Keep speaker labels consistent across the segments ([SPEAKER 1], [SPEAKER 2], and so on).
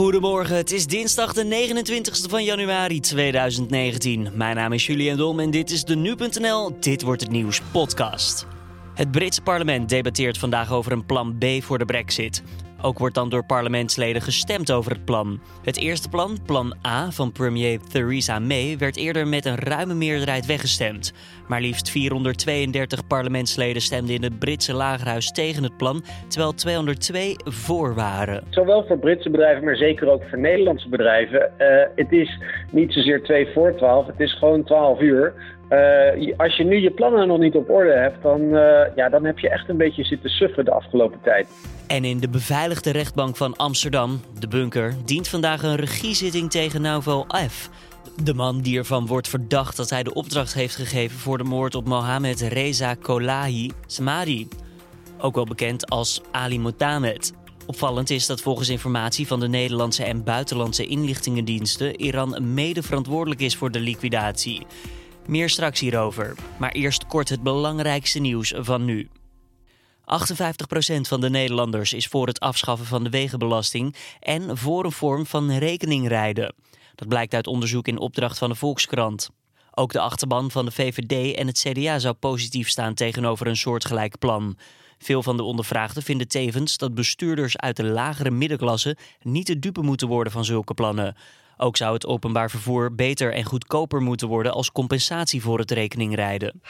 [SPEAKER 1] Goedemorgen, het is dinsdag de 29 van januari 2019. Mijn naam is Julian Dom en dit is de Nu.nl Dit Wordt Het Nieuws podcast. Het Britse parlement debatteert vandaag over een plan B voor de brexit. Ook wordt dan door parlementsleden gestemd over het plan. Het eerste plan, plan A van premier Theresa May, werd eerder met een ruime meerderheid weggestemd. Maar liefst 432 parlementsleden stemden in het Britse lagerhuis tegen het plan, terwijl 202 voor waren.
[SPEAKER 2] Zowel voor Britse bedrijven, maar zeker ook voor Nederlandse bedrijven. Uh, het is niet zozeer 2 voor 12, het is gewoon 12 uur. Uh, als je nu je plannen nog niet op orde hebt, dan, uh, ja, dan heb je echt een beetje zitten suffen de afgelopen tijd.
[SPEAKER 1] En in de beveiligde rechtbank van Amsterdam, de bunker, dient vandaag een regiezitting tegen Nauvo F. De man die ervan wordt verdacht dat hij de opdracht heeft gegeven voor de moord op Mohamed Reza Kolahi Samadi. Ook wel bekend als Ali Motamed. Opvallend is dat volgens informatie van de Nederlandse en buitenlandse inlichtingendiensten Iran mede verantwoordelijk is voor de liquidatie. Meer straks hierover, maar eerst kort het belangrijkste nieuws van nu. 58% van de Nederlanders is voor het afschaffen van de wegenbelasting en voor een vorm van rekeningrijden. Dat blijkt uit onderzoek in opdracht van de Volkskrant. Ook de achterban van de VVD en het CDA zou positief staan tegenover een soortgelijk plan. Veel van de ondervraagden vinden tevens dat bestuurders uit de lagere middenklasse niet de dupe moeten worden van zulke plannen. Ook zou het openbaar vervoer beter en goedkoper moeten worden als compensatie voor het rekeningrijden.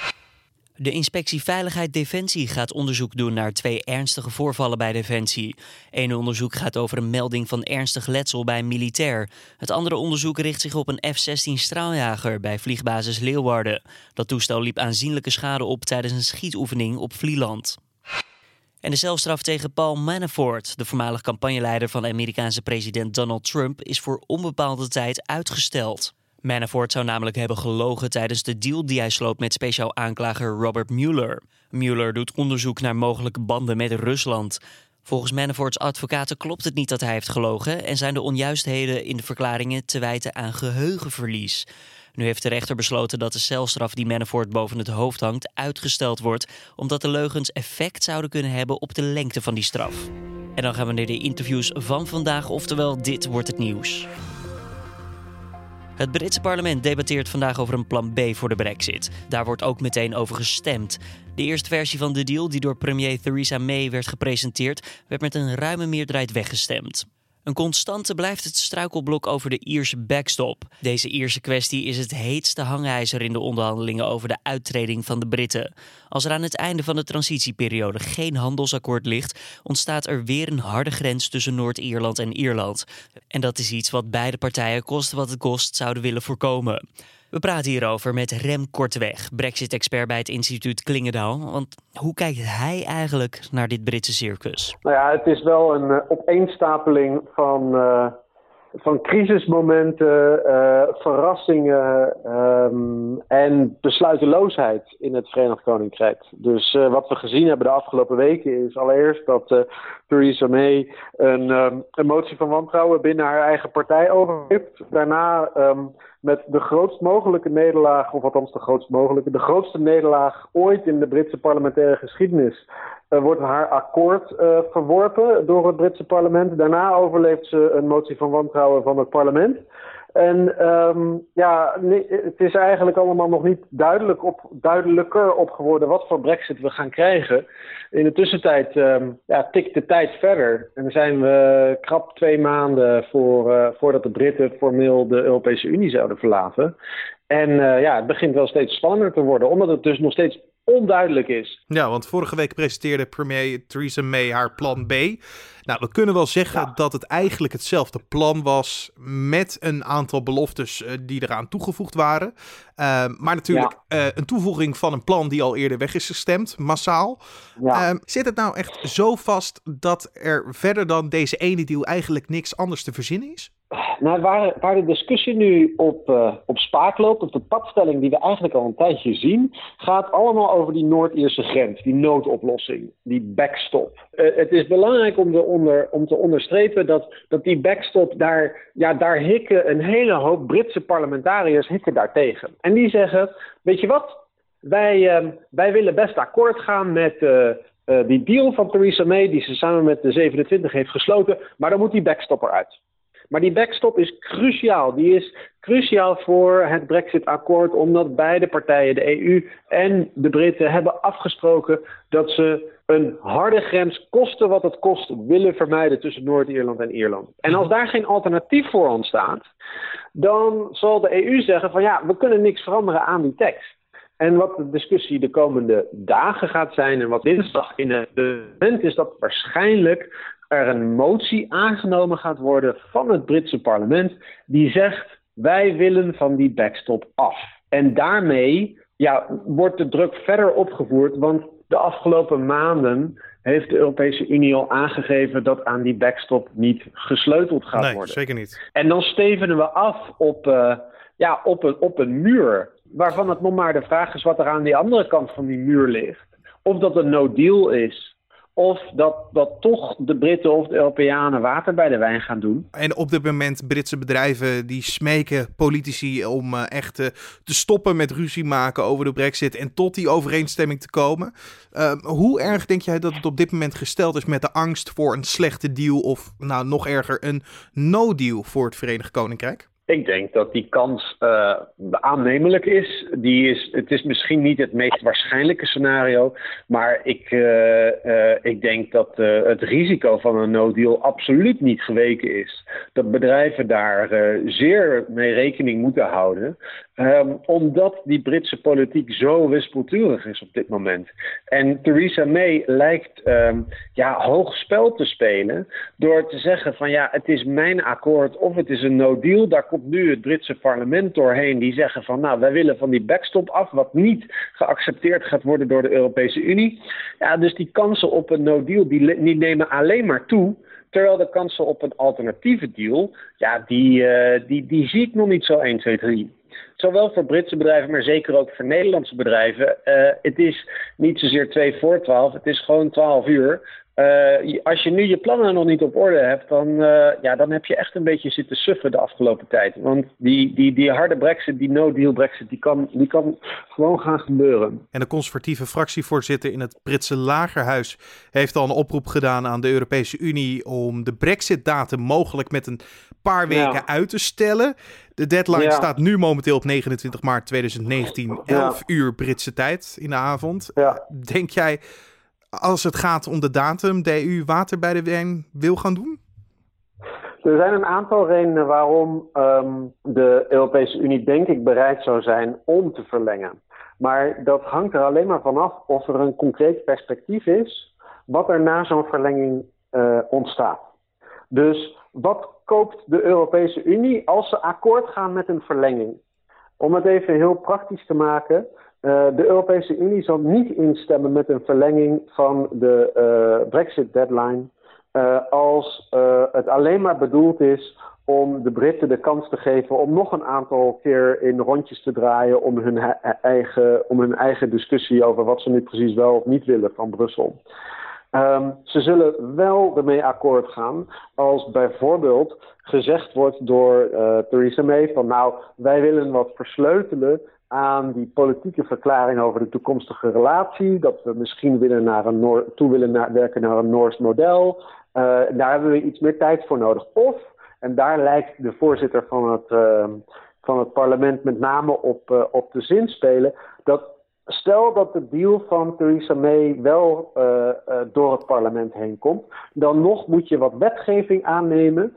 [SPEAKER 1] De inspectie Veiligheid Defensie gaat onderzoek doen naar twee ernstige voorvallen bij Defensie. Eén onderzoek gaat over een melding van ernstig letsel bij een militair. Het andere onderzoek richt zich op een F-16 straaljager bij vliegbasis Leeuwarden. Dat toestel liep aanzienlijke schade op tijdens een schietoefening op Vlieland. En de celstraf tegen Paul Manafort, de voormalig campagneleider van de Amerikaanse president Donald Trump, is voor onbepaalde tijd uitgesteld. Manafort zou namelijk hebben gelogen tijdens de deal die hij sloot met speciaal aanklager Robert Mueller. Mueller doet onderzoek naar mogelijke banden met Rusland. Volgens Manaforts advocaten klopt het niet dat hij heeft gelogen en zijn de onjuistheden in de verklaringen te wijten aan geheugenverlies. Nu heeft de rechter besloten dat de celstraf die Manafort boven het hoofd hangt uitgesteld wordt, omdat de leugens effect zouden kunnen hebben op de lengte van die straf. En dan gaan we naar de interviews van vandaag, oftewel dit wordt het nieuws. Het Britse parlement debatteert vandaag over een plan B voor de brexit. Daar wordt ook meteen over gestemd. De eerste versie van de deal, die door premier Theresa May werd gepresenteerd, werd met een ruime meerderheid weggestemd. Een constante blijft het struikelblok over de Ierse backstop. Deze Ierse kwestie is het heetste hangijzer in de onderhandelingen over de uittreding van de Britten. Als er aan het einde van de transitieperiode geen handelsakkoord ligt, ontstaat er weer een harde grens tussen Noord-Ierland en Ierland. En dat is iets wat beide partijen kost wat het kost zouden willen voorkomen. We praten hierover met Rem Korteweg, Brexit-expert bij het instituut Klingendaal. Want hoe kijkt hij eigenlijk naar dit Britse circus?
[SPEAKER 2] Nou ja, het is wel een uh, opeenstapeling van, uh, van crisismomenten, uh, verrassingen um, en besluiteloosheid in het Verenigd Koninkrijk. Dus wat we gezien hebben de afgelopen weken is allereerst dat Theresa May een, um, motie van wantrouwen binnen haar eigen partij overheeft. Daarna... Um, met de grootst mogelijke nederlaag, of althans de grootst mogelijke, de grootste nederlaag ooit in de Britse parlementaire geschiedenis, wordt haar akkoord uh, verworpen door het Britse parlement. Daarna overleeft ze een motie van wantrouwen van het parlement. En um, ja, het is eigenlijk allemaal nog niet duidelijk op, duidelijker op geworden wat voor brexit we gaan krijgen. In de tussentijd um, ja, tikt de tijd verder. En zijn we krap twee maanden voor, uh, voordat de Britten formeel de Europese Unie zouden verlaten. En ja, het begint wel steeds spannender te worden, omdat het dus nog steeds onduidelijk is.
[SPEAKER 3] Ja, want vorige week presenteerde premier Theresa May haar plan B. Nou, we kunnen wel zeggen ja. dat het eigenlijk hetzelfde plan was met een aantal beloftes uh, die eraan toegevoegd waren. Uh, maar natuurlijk ja. uh, een toevoeging van een plan die al eerder weg is gestemd, massaal. Ja. zit het nou echt zo vast dat er verder dan deze ene deal eigenlijk niks anders te verzinnen is?
[SPEAKER 2] Nou, waar, de discussie nu op, uh, op spaak loopt, op de padstelling die we eigenlijk al een tijdje zien, gaat allemaal over die Noord-Ierse grens, die noodoplossing, die backstop. Uh, het is belangrijk om, de onder, om te onderstrepen dat, dat die backstop, daar, ja, daar hikken een hele hoop Britse parlementariërs hikken daartegen. En die zeggen, weet je wat, wij, uh, wij willen best akkoord gaan met... Uh, die deal van Theresa May, die ze samen met de 27 heeft gesloten, maar dan moet die backstop eruit. Maar die backstop is cruciaal. Die is cruciaal voor het Brexit-akkoord, omdat beide partijen, de EU en de Britten, hebben afgesproken dat ze een harde grens, kosten wat het kost, willen vermijden tussen Noord-Ierland en Ierland. En als daar geen alternatief voor ontstaat, dan zal de EU zeggen van ja, we kunnen niks veranderen aan die tekst. En wat de discussie de komende dagen gaat zijn en wat dinsdag in het moment is dat waarschijnlijk er een motie aangenomen gaat worden van het Britse parlement die zegt wij willen van die backstop af. En daarmee ja, wordt de druk verder opgevoerd, want de afgelopen maanden heeft de Europese Unie al aangegeven dat aan die backstop niet gesleuteld gaat
[SPEAKER 3] nee,
[SPEAKER 2] worden.
[SPEAKER 3] Zeker niet.
[SPEAKER 2] En dan stevenen we af op, uh, ja, op, een, op een muur, waarvan het nog maar de vraag is wat er aan die andere kant van die muur ligt. Of dat een no-deal is, of dat, dat toch de Britten of de Europeanen water bij de wijn gaan doen.
[SPEAKER 3] En op dit moment Britse bedrijven die smeken politici om uh, echt uh, te stoppen met ruzie maken over de brexit en tot die overeenstemming te komen. Uh, hoe erg denk jij dat het op dit moment gesteld is met de angst voor een slechte deal of nou nog erger een no-deal voor het Verenigd Koninkrijk?
[SPEAKER 2] Ik denk dat die kans uh, aannemelijk is. Die is. Het is misschien niet het meest waarschijnlijke scenario. Maar ik, uh, uh, ik denk dat het risico van een no-deal absoluut niet geweken is. Dat bedrijven daar zeer mee rekening moeten houden. Um, omdat die Britse politiek zo wispelturig is op dit moment. En Theresa May lijkt um, ja, hoog spel te spelen door te zeggen van ja, het is mijn akkoord of het is een no-deal. Daar komt nu het Britse parlement doorheen die zeggen van nou, wij willen van die backstop af, wat niet geaccepteerd gaat worden door de Europese Unie. Ja, dus die kansen op een no-deal die, nemen alleen maar toe. Terwijl de kansen op een alternatieve deal, ja, die, uh, die, die zie ik nog niet zo 1, 2, 3 zowel voor Britse bedrijven, maar zeker ook voor Nederlandse bedrijven. Uh, het is niet zozeer 2 voor 12, het is gewoon 12 uur. Uh, als je nu je plannen nog niet op orde hebt, dan, uh, ja, dan heb je echt een beetje zitten suffen de afgelopen tijd. Want die, die, die harde brexit, die no-deal brexit, die kan, die kan gewoon gaan gebeuren.
[SPEAKER 3] En de conservatieve fractievoorzitter in het Britse lagerhuis heeft al een oproep gedaan aan de Europese Unie om de brexit-datum mogelijk met een paar weken ja. uit te stellen. De deadline ja. staat nu momenteel op 29 maart 2019, 11 ja. uur Britse tijd in de avond. Denk jij als het gaat om de datum, de EU water bij de wijn wil gaan doen?
[SPEAKER 2] Er zijn een aantal redenen waarom um, de Europese Unie, denk ik, bereid zou zijn om te verlengen. Maar dat hangt er alleen maar vanaf of er een concreet perspectief is wat er na zo'n verlenging uh, ontstaat. Dus wat koopt de Europese Unie als ze akkoord gaan met een verlenging? Om het even heel praktisch te maken. Uh, de Europese Unie zal niet instemmen met een verlenging van de uh, Brexit-deadline. Uh, als het alleen maar bedoeld is om de Britten de kans te geven om nog een aantal keer in rondjes te draaien om hun, eigen, om hun eigen discussie over wat ze nu precies wel of niet willen van Brussel. Um, ze zullen wel ermee akkoord gaan als bijvoorbeeld gezegd wordt door Theresa May van nou, wij willen wat versleutelen aan die politieke verklaring over de toekomstige relatie. Dat we misschien willen naar een Noor toe willen naar, werken naar een Noors model. Uh, daar hebben we iets meer tijd voor nodig. Of, en daar lijkt de voorzitter van het, uh, van het parlement met name op, uh, op te zin spelen. Dat stel dat de deal van Theresa May wel door het parlement heen komt. Dan nog moet je wat wetgeving aannemen.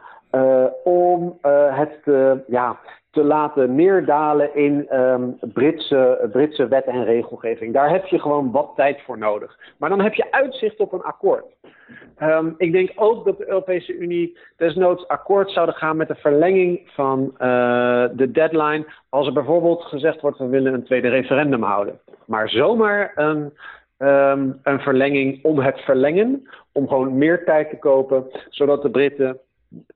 [SPEAKER 2] om het ja, te laten neerdalen in um, Britse, Britse wet en regelgeving. Daar heb je gewoon wat tijd voor nodig. Maar dan heb je uitzicht op een akkoord. Um, ik denk ook dat de Europese Unie desnoods akkoord zouden gaan met de verlenging van uh, de deadline. Als er bijvoorbeeld gezegd wordt: we willen een tweede referendum houden. Maar zomaar een, um, een verlenging om het verlengen. Om gewoon meer tijd te kopen, zodat de Britten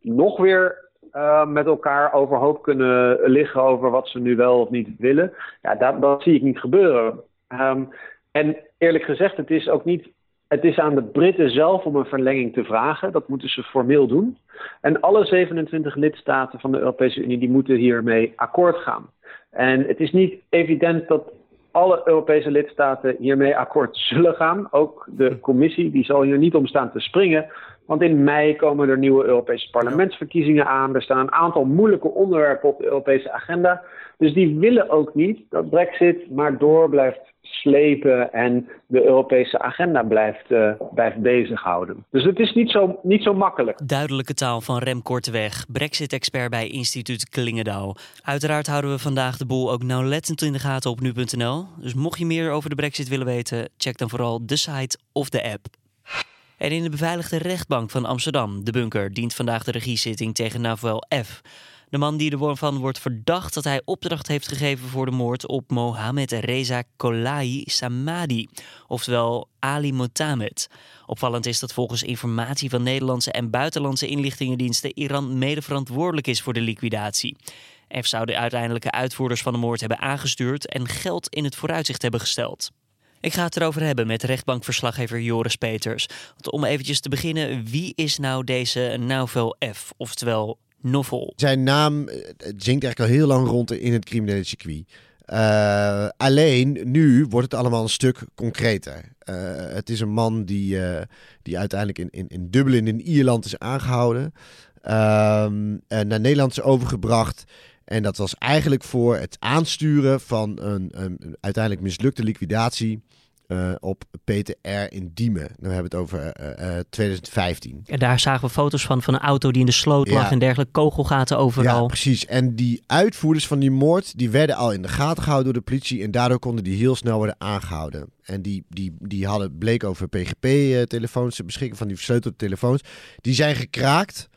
[SPEAKER 2] nog weer uh, met elkaar overhoop kunnen liggen over wat ze nu wel of niet willen. Ja, dat, dat zie ik niet gebeuren. Um, en eerlijk gezegd, het is ook niet. Het is aan de Britten zelf om een verlenging te vragen. Dat moeten ze formeel doen. En alle 27 lidstaten van de Europese Unie die moeten hiermee akkoord gaan. En het is niet evident dat alle Europese lidstaten hiermee akkoord zullen gaan. Ook de commissie die zal hier niet om staan te springen. Want in mei komen er nieuwe Europese parlementsverkiezingen aan. Er staan een aantal moeilijke onderwerpen op de Europese agenda. Dus die willen ook niet dat Brexit maar door blijft slepen en de Europese agenda blijft, uh, blijft bezighouden. Dus het is niet zo, niet zo makkelijk.
[SPEAKER 1] Duidelijke taal van Rem Korteweg, Brexit-expert bij instituut Klingendaal. Uiteraard houden we vandaag de boel ook nauwlettend in de gaten op nu.nl. Dus mocht je meer over de Brexit willen weten, check dan vooral de site of de app. En in de beveiligde rechtbank van Amsterdam, de bunker, dient vandaag de regiezitting tegen Naval F. De man die ervan wordt verdacht dat hij opdracht heeft gegeven voor de moord op Mohammed Reza Kolai Samadi, oftewel Ali Motamed. Opvallend is dat volgens informatie van Nederlandse en buitenlandse inlichtingendiensten Iran mede verantwoordelijk is voor de liquidatie. F zou de uiteindelijke uitvoerders van de moord hebben aangestuurd en geld in het vooruitzicht hebben gesteld. Ik ga het erover hebben met rechtbankverslaggever Joris Peters. Om eventjes te beginnen, wie is nou deze Nauvel F, oftewel Novel?
[SPEAKER 4] Zijn naam eh, zingt eigenlijk al heel lang rond in het criminele circuit. Uh, alleen nu wordt het allemaal een stuk concreter. Uh, het is een man die, die uiteindelijk in, in, in Dublin in Ierland is aangehouden. en naar Nederland is overgebracht. En dat was eigenlijk voor het aansturen van een, een uiteindelijk mislukte liquidatie uh, op PTR in Diemen. Nu hebben we het over uh, uh, 2015.
[SPEAKER 1] En daar zagen we foto's van, van een auto die in de sloot lag en dergelijke kogelgaten overal.
[SPEAKER 4] Ja, precies. En die uitvoerders van die moord, die werden al in de gaten gehouden door de politie en daardoor konden die heel snel worden aangehouden. En die, die, die hadden, bleek over PGP-telefoons te beschikken, van die versleutelde telefoons. Die zijn gekraakt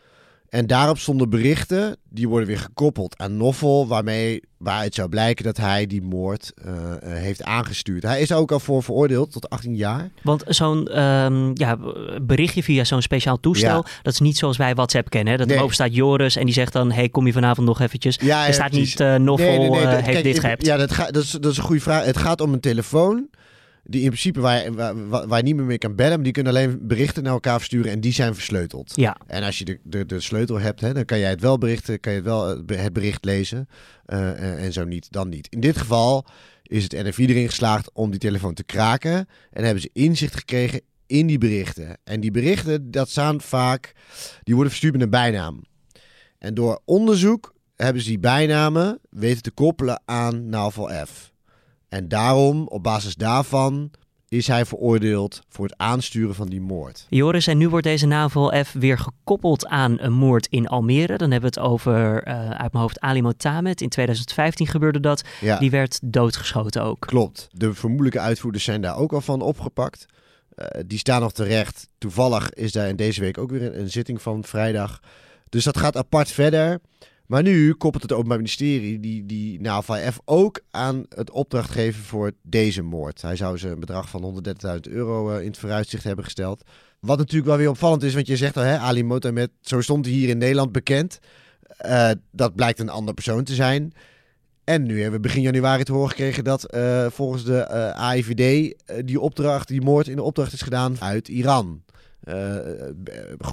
[SPEAKER 4] en daarop stonden berichten, die worden weer gekoppeld aan Noffel, waarmee waaruit zou blijken dat hij die moord uh, heeft aangestuurd. Hij is ook al voor veroordeeld tot 18 jaar.
[SPEAKER 1] Want zo'n um, ja, berichtje via zo'n speciaal toestel, ja. dat is niet zoals wij WhatsApp kennen. Hè? Dat nee. erboven staat Joris en die zegt dan, hey, kom je vanavond nog eventjes? Ja, er staat precies. niet uh, Noffel nee, nee, heeft kijk, dit gehebt.
[SPEAKER 4] Ja, dat, ga, dat, is, dat is een goede vraag. Het gaat om een telefoon die in principe waar, waar, waar, je niet meer mee kan bellen, maar die kunnen alleen berichten naar elkaar versturen en die zijn versleuteld.
[SPEAKER 1] Ja.
[SPEAKER 4] En als je de, de, de sleutel hebt, hè, dan kan jij het wel berichten, kan je het wel eh, het bericht lezen uh, en zo niet, dan niet. In dit geval is het NFI erin geslaagd om die telefoon te kraken en hebben ze inzicht gekregen in die berichten. En die berichten, dat staan vaak, die worden verstuurd met een bijnaam. En door onderzoek hebben ze die bijnamen weten te koppelen aan Naval F. En daarom, op basis daarvan, is hij veroordeeld voor het aansturen van die moord.
[SPEAKER 1] Joris, en nu wordt deze navel F weer gekoppeld aan een moord in Almere. Dan hebben we het over, uh, uit mijn hoofd, Ali Motamed. In 2015 gebeurde dat. Ja. Die werd doodgeschoten ook.
[SPEAKER 4] Klopt. De vermoedelijke uitvoerders zijn daar ook al van opgepakt. Uh, die staan nog terecht. Toevallig is daar in deze week ook weer een, een zitting van vrijdag. Dus dat gaat apart verder. Maar nu koppelt het Openbaar Ministerie die, die NAVF ook aan het opdracht geven voor deze moord. Hij zou ze een bedrag van 130.000 euro uh, in het vooruitzicht hebben gesteld. Wat natuurlijk wel weer opvallend is, want je zegt al, hè, Ali Motamed, zo stond hij hier in Nederland bekend. Uh, dat blijkt een ander persoon te zijn. En nu hebben we begin januari te horen gekregen dat uh, volgens de AIVD die opdracht, die moord in de opdracht is gedaan uit Iran. Uh,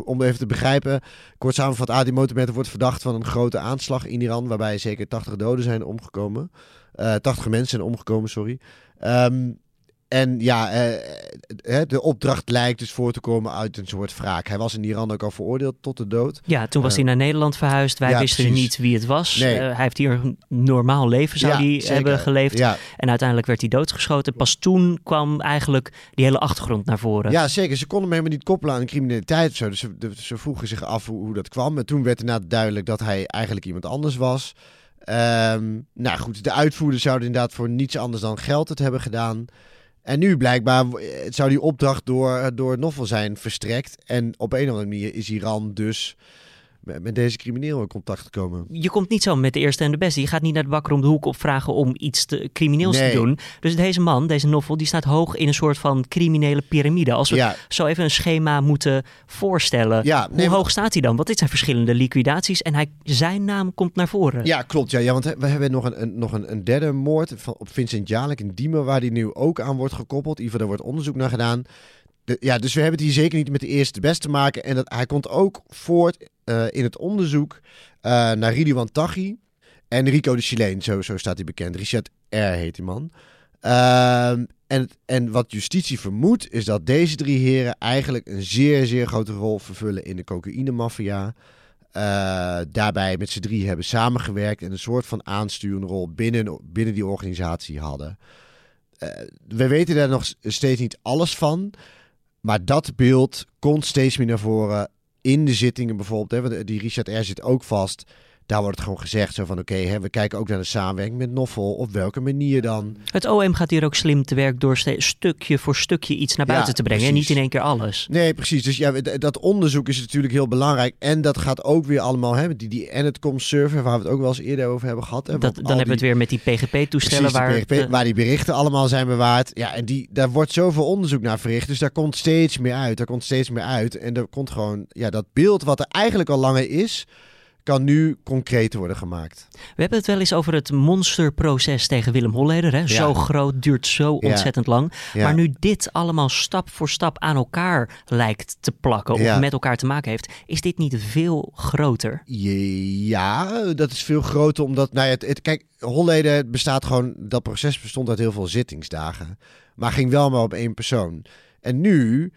[SPEAKER 4] om even te begrijpen, kort samengevat, Adi Motometer wordt verdacht van een grote aanslag in Iran, waarbij zeker 80 doden zijn omgekomen. Uh, 80 mensen zijn omgekomen, sorry. Um, en ja, uh, de opdracht lijkt dus voor te komen uit een soort wraak. Hij was in Iran ook al veroordeeld tot de dood.
[SPEAKER 1] Ja, toen was hij naar Nederland verhuisd. Wij ja, wisten precies. niet wie het was. Nee. Uh, hij heeft hier een normaal leven, zou hij hebben geleefd. Ja. En uiteindelijk werd hij doodgeschoten. Pas toen kwam eigenlijk die hele achtergrond naar voren.
[SPEAKER 4] Ja, zeker. Ze konden hem helemaal niet koppelen aan criminaliteit of zo. Dus ze, ze vroegen zich af hoe, hoe, dat kwam. En toen werd inderdaad duidelijk dat hij eigenlijk iemand anders was. Um, nou goed, de uitvoerders zouden inderdaad voor niets anders dan geld het hebben gedaan. En nu blijkbaar zou die opdracht door, door Noffel zijn verstrekt. En op een of andere manier is Iran dus met deze crimineel in contact gekomen.
[SPEAKER 1] Je komt niet zo met de eerste en de beste. Je gaat niet naar de bakker om de hoek opvragen om iets te, crimineels nee. te doen. Dus deze man, deze novel, die staat hoog in een soort van criminele piramide. Als we ja. zo even een schema moeten voorstellen. Ja, nee, hoe hoog staat hij dan? Want dit zijn verschillende liquidaties en hij, zijn naam komt naar voren.
[SPEAKER 4] Ja, klopt. Ja, ja want we hebben nog een, een nog een, een, derde moord van, op Vincent Jalek in Diemen, waar die nu ook aan wordt gekoppeld. Ieder daar wordt onderzoek naar gedaan. De, ja, dus we hebben het hier zeker niet met de eerste de beste te maken. En dat, hij komt ook voort uh, in het onderzoek uh, naar Ridwan Taghi en Rico de Chileen. Zo, zo staat hij bekend. Richard R. heet die man. Ehm, en, en wat justitie vermoedt, is dat deze drie heren eigenlijk een zeer, zeer grote rol vervullen in de cocaïnemafia. Uh, daarbij met z'n drie hebben samengewerkt en een soort van aansturende rol binnen, binnen die organisatie hadden. We weten daar nog steeds niet alles van. Maar dat beeld komt steeds meer naar voren in de zittingen bijvoorbeeld. Hè, want die Richard R. zit ook vast daar wordt het gewoon gezegd zo van oké, we kijken ook naar de samenwerking met Noffel. Op welke manier dan?
[SPEAKER 1] Het OM gaat hier ook slim te werk door stukje voor stukje iets naar buiten te brengen. En niet in één keer alles.
[SPEAKER 4] Nee, precies. Dus ja, dat onderzoek is natuurlijk heel belangrijk. En dat gaat ook weer allemaal, hè, die, die Enetcom server, waar we het ook wel eens eerder over hebben gehad.
[SPEAKER 1] Hè, dat, dan hebben we het weer met die PGP-toestellen waar,
[SPEAKER 4] PGP, waar die berichten allemaal zijn bewaard. Ja, en die, daar wordt zoveel onderzoek naar verricht. Dus daar komt steeds meer uit. Daar komt steeds meer uit. En er komt gewoon, ja, dat beeld wat er eigenlijk al langer is kan nu concreet worden gemaakt.
[SPEAKER 1] We hebben het wel eens over het monsterproces tegen Willem Holleder. Hè? Zo groot, duurt zo ontzettend lang. Maar nu dit allemaal stap voor stap aan elkaar lijkt te plakken of met elkaar te maken heeft, is dit niet veel groter?
[SPEAKER 4] Ja, dat is veel groter omdat, nou ja, het, het, kijk, Holleder bestaat gewoon, dat proces bestond uit heel veel zittingsdagen, maar ging wel maar op één persoon. En nu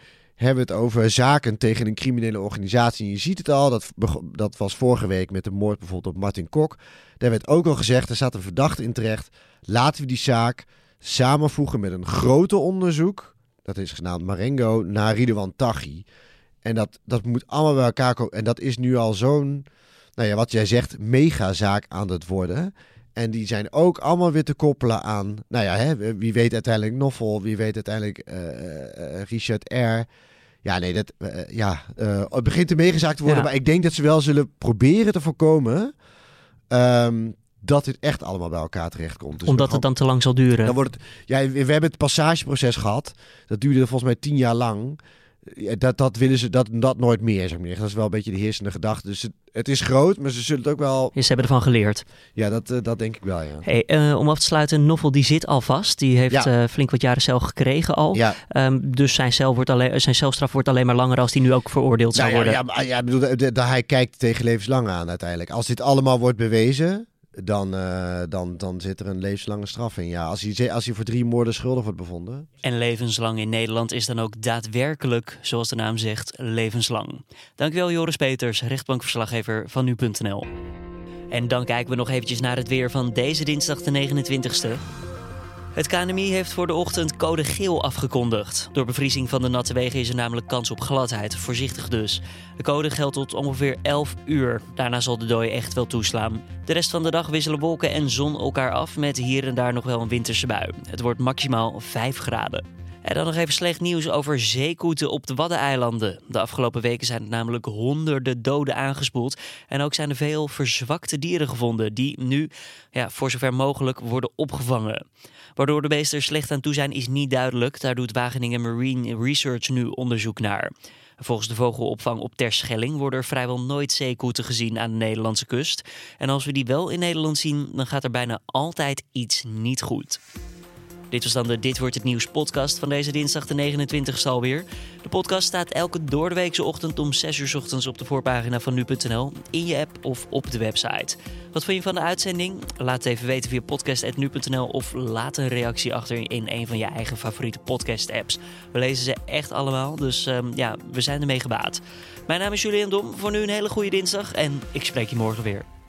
[SPEAKER 4] hebben we het over zaken tegen een criminele organisatie. je ziet het al, dat, dat was vorige week met de moord bijvoorbeeld op Martin Kok. Daar werd ook al gezegd, er staat een verdachte in terecht. Laten we die zaak samenvoegen met een groter onderzoek. Dat is genaamd Marengo naar Ridwan Taghi. En dat, dat moet allemaal bij elkaar komen. En dat is nu al zo'n, nou ja, wat jij zegt, megazaak aan het worden. En die zijn ook allemaal weer te koppelen aan, nou ja, hè, wie weet uiteindelijk Noffel, wie weet uiteindelijk uh, Richard R. Ja, nee, dat, uh, ja, uh, het begint er meegezaakt te worden. Maar ik denk dat ze wel zullen proberen te voorkomen um, dat dit echt allemaal bij elkaar terechtkomt.
[SPEAKER 1] Dus Omdat het dan te lang zal duren.
[SPEAKER 4] Dan wordt het, ja, we hebben het passageproces gehad. Dat duurde volgens mij tien jaar lang dat, dat willen ze dat, dat nooit meer, zeg maar. Dat is wel een beetje de heersende gedachte. Dus het, het is groot, maar ze zullen het ook wel...
[SPEAKER 1] ze hebben ervan geleerd.
[SPEAKER 4] Ja, dat, uh, dat denk ik wel, ja.
[SPEAKER 1] Hey, uh, om af te sluiten, Novel die zit al vast. Die heeft ja. uh, flink wat jaren cel gekregen al. Ja. Um, dus zijn, cel wordt alleen, zijn celstraf wordt alleen maar langer als die nu ook veroordeeld zou
[SPEAKER 4] nou,
[SPEAKER 1] ja,
[SPEAKER 4] worden. Ja, ja, bedoel, de, de, de, hij kijkt tegen levenslang aan uiteindelijk. Als dit allemaal wordt bewezen, dan, uh, dan, dan zit er een levenslange straf in. Ja, als hij, als hij voor drie moorden schuldig wordt bevonden.
[SPEAKER 1] En levenslang in Nederland is dan ook daadwerkelijk, zoals de naam zegt, levenslang. Dankjewel Joris Peters, rechtbankverslaggever van nu.nl. En dan kijken we nog eventjes naar het weer van deze dinsdag de 29ste. Het KNMI heeft voor de ochtend code geel afgekondigd. Door bevriezing van de natte wegen is er namelijk kans op gladheid. Voorzichtig dus. De code geldt tot ongeveer 11 uur. Daarna zal de dooi echt wel toeslaan. De rest van de dag wisselen wolken en zon elkaar af met hier en daar nog wel een winterse bui. Het wordt maximaal 5 graden. En dan nog even slecht nieuws over zeekoeten op de Waddeneilanden. De afgelopen weken zijn er namelijk honderden doden aangespoeld. En ook zijn er veel verzwakte dieren gevonden die nu, ja, voor zover mogelijk, worden opgevangen. Waardoor de beesten er slecht aan toe zijn is niet duidelijk. Daar doet Wageningen Marine Research nu onderzoek naar. Volgens de vogelopvang op Terschelling worden er vrijwel nooit zeekoeten gezien aan de Nederlandse kust. En als we die wel in Nederland zien, dan gaat er bijna altijd iets niet goed. Dit was dan de Dit Wordt Het Nieuws podcast van deze dinsdag de 29e alweer. De podcast staat elke doordeweekse ochtend om 6 uur ochtends op de voorpagina van nu.nl, in je app of op de website. Wat vond je van de uitzending? Laat het even weten via podcast.nu.nl of laat een reactie achter in een van je eigen favoriete podcast apps. We lezen ze echt allemaal, dus um, ja, we zijn ermee gebaat. Mijn naam is Julian Dom, voor nu een hele goede dinsdag en ik spreek je morgen weer.